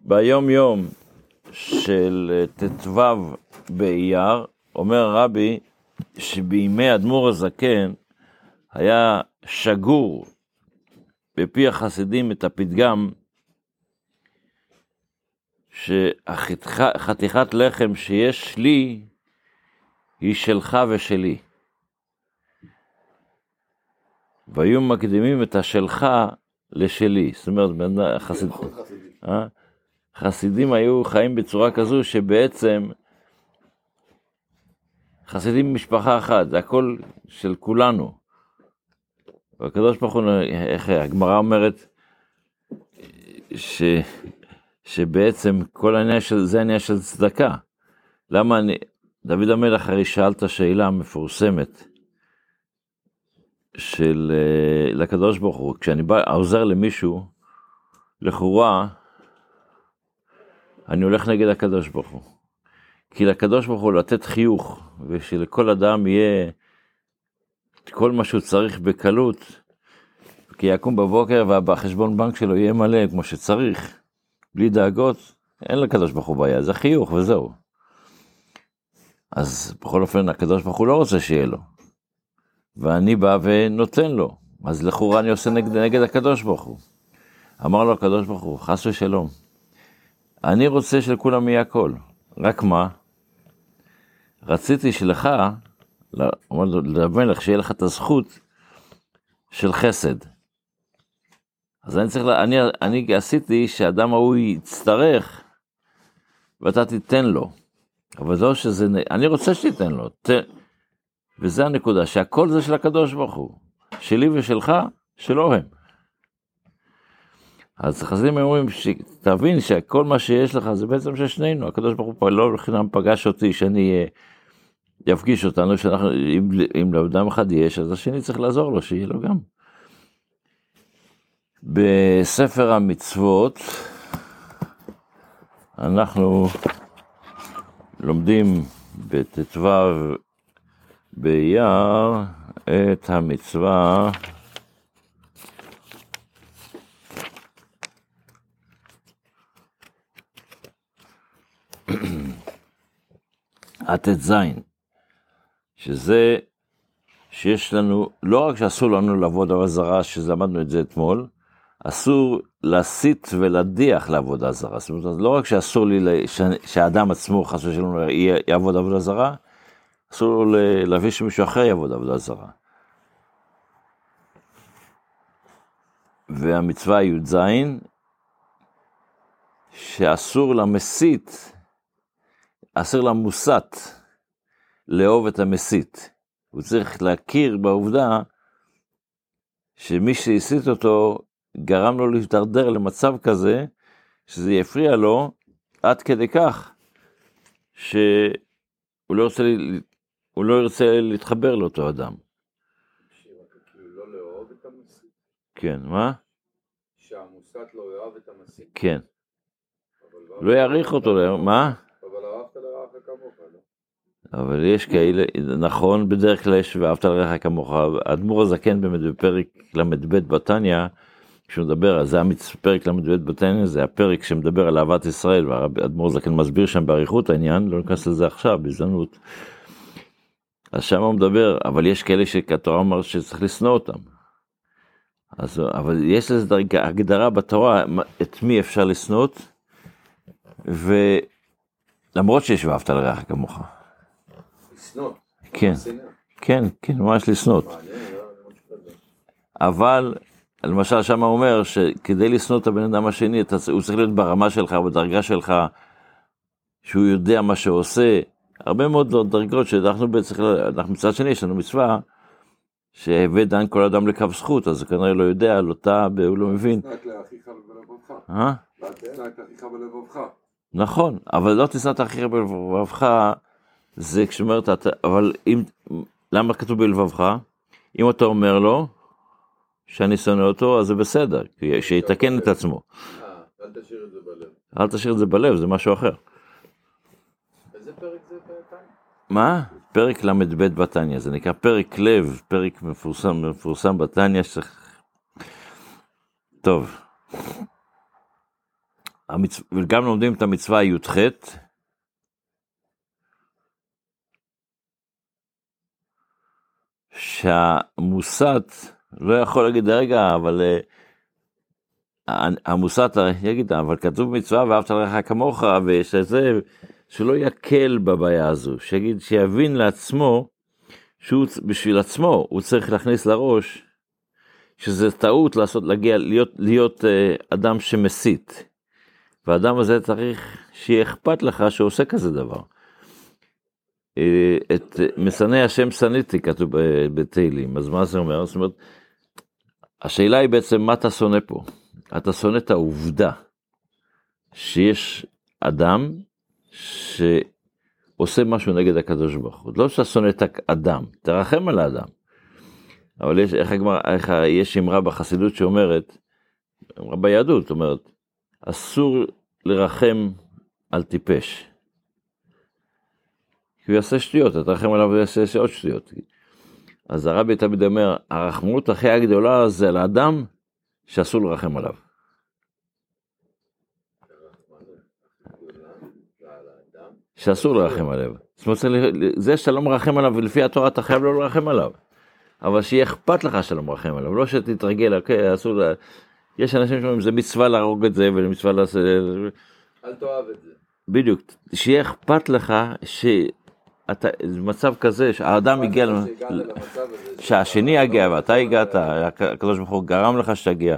ביום יום של ט"ו באייר, אומר הרבי שבימי אדמו"ר הזקן היה שגור בפי החסידים את הפתגם שחתיכת לחם שיש לי היא שלך ושלי. והיו מקדימים את השלך לשלי. זאת אומרת, חסיד... אה? חסידים היו חיים בצורה כזו שבעצם חסידים משפחה אחת, זה הכל של כולנו. והקדוש ברוך הוא, איך הגמרא אומרת, ש, שבעצם כל העניין של, זה העניין של צדקה. למה אני, דוד המלך הרי שאל את השאלה המפורסמת של, אה, לקדוש ברוך הוא, כשאני בא, עוזר למישהו, לכאורה, אני הולך נגד הקדוש ברוך הוא. כי לקדוש ברוך הוא לתת חיוך, ושלכל אדם יהיה כל מה שהוא צריך בקלות, כי יקום בבוקר והחשבון בנק שלו יהיה מלא כמו שצריך, בלי דאגות, אין לקדוש ברוך הוא בעיה, זה חיוך וזהו. אז בכל אופן הקדוש ברוך הוא לא רוצה שיהיה לו. ואני בא ונותן לו, אז לכאורה אני עושה נגד, נגד הקדוש ברוך הוא. אמר לו הקדוש ברוך הוא, חס ושלום, אני רוצה שלכולם יהיה הכל, רק מה? רציתי שלך, למלך, שיהיה לך את הזכות של חסד. אז אני צריך, אני, אני עשיתי שהאדם ההוא יצטרך, ואתה תיתן לו. אבל לא שזה, אני רוצה שתיתן לו. ת, וזה הנקודה, שהכל זה של הקדוש ברוך הוא. שלי ושלך, שלא הם. אז חסידים אומרים, תבין שכל מה שיש לך זה בעצם של שנינו, הקדוש ברוך הוא לא לחינם פגש אותי שאני יפגיש אותנו, שאנחנו, אם, אם לאדם אחד יש, אז השני צריך לעזור לו, שיהיה לו גם. בספר המצוות, אנחנו לומדים בט"ו באייר את המצווה הט"ז, שזה שיש לנו, לא רק שאסור לנו לעבוד עבודה זרה, שלמדנו את זה אתמול, אסור להסית ולהדיח לעבודה זרה. זאת אומרת, לא רק שאסור לי, שהאדם עצמו, חס ושלום, יעבוד עבודה זרה, אסור לו להביא שמישהו אחר יעבוד עבודה זרה. והמצווה י"ז, שאסור למסית, אסור למוסת לאהוב את המסית. הוא צריך להכיר בעובדה שמי שהסית אותו גרם לו להתדרדר למצב כזה, שזה יפריע לו עד כדי כך שהוא לא ירצה, הוא לא ירצה להתחבר לאותו אדם. כן, מה? שהמוסת לא יאהב את המסית? כן. לא יעריך אותו, מה? אבל אהבת לרעך כמוך, לא? אבל יש כאלה, נכון, בדרך כלל יש ואהבת לרעך כמוך. האדמו"ר הזקן בפרק ל"ב בתניא, כשהוא מדבר, זה פרק ל"ב בתניא, זה הפרק שמדבר על אהבת ישראל, והאדמו"ר זקן מסביר שם באריכות העניין, לא ניכנס לזה עכשיו, בהזדמנות. אז שם הוא מדבר, אבל יש כאלה שהתורה אומר שצריך לשנוא אותם. אז, אבל יש לזה הגדרה בתורה, את מי אפשר לשנוא, ולמרות שיש ואהבת לרעך כמוך. לשנוא. כן, כן, כן, ממש לשנוא. לא, אבל למשל שם הוא אומר שכדי לשנוא את הבן אדם השני, הוא צריך להיות ברמה שלך, בדרגה שלך, שהוא יודע מה שהוא עושה. הרבה מאוד דרגות שאנחנו בעצם, אנחנו מצד שני, יש לנו מצווה, שהווה דן כל אדם לקו זכות, אז הוא כנראה לא יודע, לא טעה, הוא לא מבין. אה? נכון, אבל לא תשנא את אחיך בלבבך, זה כשאומרת, אבל אם, למה כתוב בלבבך? אם אתה אומר לו שאני שונא אותו, אז זה בסדר, שיתקן את עצמו. אה, אל תשאיר את זה בלב. אל תשאיר את זה בלב, זה משהו אחר. איזה פרק זה פעם? מה? פרק ל"ב בתניא, זה נקרא פרק לב, פרק מפורסם, מפורסם בתניא שצריך... טוב. המצ... וגם לומדים את המצווה י"ח, שהמוסת לא יכול להגיד, רגע, אבל אה, המוסת יגיד, אבל כתוב מצווה ואהבת לך כמוך, ויש לזה, שלא יקל בבעיה הזו, שיגיד, שיבין לעצמו, שהוא בשביל עצמו, הוא צריך להכניס לראש, שזה טעות לעשות, להגיע, להיות, להיות uh, אדם שמסית. והאדם הזה צריך שיהיה אכפת לך שעושה כזה דבר. Uh, את משנא השם שנאתי כתוב בתהילים, אז מה זה אומר? זאת אומרת, השאלה היא בעצם מה אתה שונא פה? אתה שונא את העובדה שיש אדם שעושה משהו נגד הקדוש ברוך הוא. לא שאתה שונא את האדם, תרחם על האדם. אבל יש, איך, הגמר, איך יש אמרה בחסידות שאומרת, אמרה ביהדות, אומרת, אסור לרחם על טיפש. כי הוא יעשה שטויות, אתה תרחם עליו ויעשה עוד שטויות. אז הרבי תמיד אומר, הרחמות הכי הגדולה זה על האדם שאסור לרחם עליו. שאסור לרחם עליו. זאת אומרת, זה שאתה לא מרחם עליו, ולפי התורה אתה חייב לא לרחם עליו. אבל שיהיה אכפת לך שאתה לא מרחם עליו, לא שתתרגל, אוקיי, אסור, לה... יש אנשים שאומרים, זה מצווה להרוג את זה, ומצווה לעשות... אל תאהב את זה. בדיוק, שיהיה אכפת לך ש... אתה, מצב כזה שהאדם הגיע, שהשני יגיע ואתה הגעת, הקדוש ברוך הוא גרם לך שתגיע.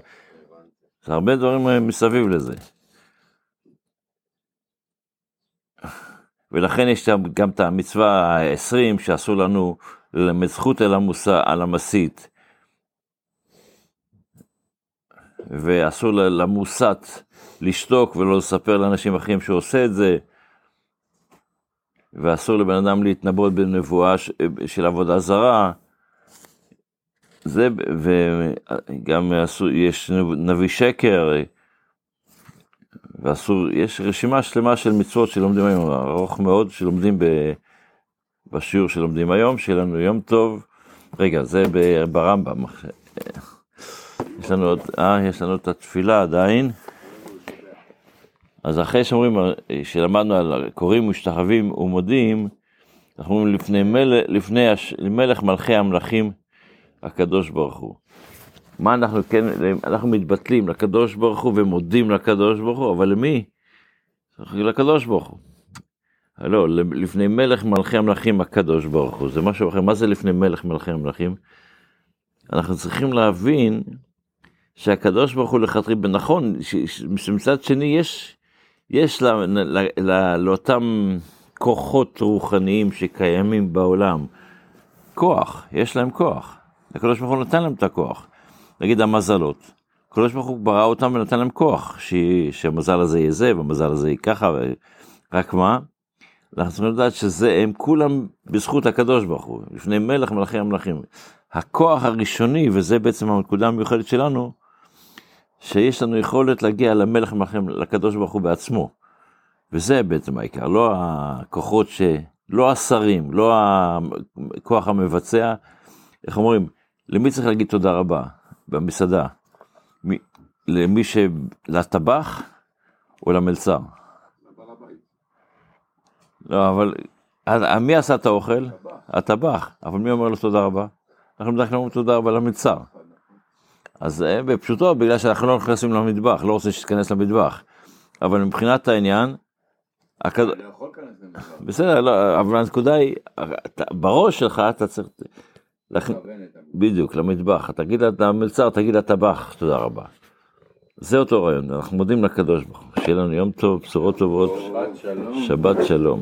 זה הרבה דברים מסביב לזה. ולכן יש גם את המצווה ה-20 שאסור לנו ללמד זכות על, המוסע, על המסית. ואסור למוסת לשתוק ולא לספר לאנשים אחרים שהוא עושה את זה. ואסור לבן אדם להתנבאות בנבואה של עבודה זרה. זה, וגם אסור, יש נביא שקר, ואסור, יש רשימה שלמה של מצוות שלומדים היום, ארוך מאוד, שלומדים ב, בשיעור שלומדים היום, שיהיה לנו יום טוב. רגע, זה ברמב"ם. יש לנו עוד, אה, יש לנו את התפילה עדיין. אז אחרי שאומרים, שלמדנו על קוראים משתחווים ומודים, אנחנו אומרים לפני, מלך, לפני הש, מלך מלכי המלכים הקדוש ברוך הוא. מה אנחנו כן, אנחנו מתבטלים לקדוש ברוך הוא ומודים לקדוש ברוך הוא, אבל למי? לקדוש ברוך הוא. לא, לפני מלך מלכי המלכים הקדוש ברוך הוא, זה משהו אחר. מה זה לפני מלך מלכי המלכים? אנחנו צריכים להבין שהקדוש ברוך הוא לכתחילה, נכון, שמצד שני יש, יש לה, לה, לה, לאותם כוחות רוחניים שקיימים בעולם, כוח, יש להם כוח. הקדוש ברוך הוא נותן להם את הכוח. נגיד המזלות, הקדוש ברוך הוא ברא אותם ונתן להם כוח, ש... שהמזל הזה יהיה זה והמזל הזה יהיה ככה, ו... רק מה? אנחנו צריכים לדעת שזה, הם כולם בזכות הקדוש ברוך הוא, לפני מלך מלכי המלכים. הכוח הראשוני, וזה בעצם הנקודה המיוחדת שלנו, שיש לנו יכולת להגיע למלך מלכים, לקדוש ברוך הוא בעצמו. וזה בעצם העיקר, לא הכוחות ש... לא השרים, לא הכוח המבצע, איך אומרים, למי צריך להגיד תודה רבה במסעדה? מי, למי ש... לטבח או למלצר? לא, אבל מי עשה את האוכל? הטבח. אבל מי אומר לו תודה רבה? אנחנו בדרך כלל אומרים תודה רבה למלצר. אז בפשוטו, בגלל שאנחנו לא נכנסים למטבח, לא רוצה שתיכנס למטבח. אבל מבחינת העניין, הכד... בסדר, לא, אבל הנקודה היא, בראש שלך אתה צריך... בדיוק, למטבח. תגיד למלצר, תגיד לטבח, תודה רבה. זה אותו רעיון, אנחנו מודים לקדוש ברוך הוא, שיהיה לנו יום טוב, בשורות טובות, שבת שלום.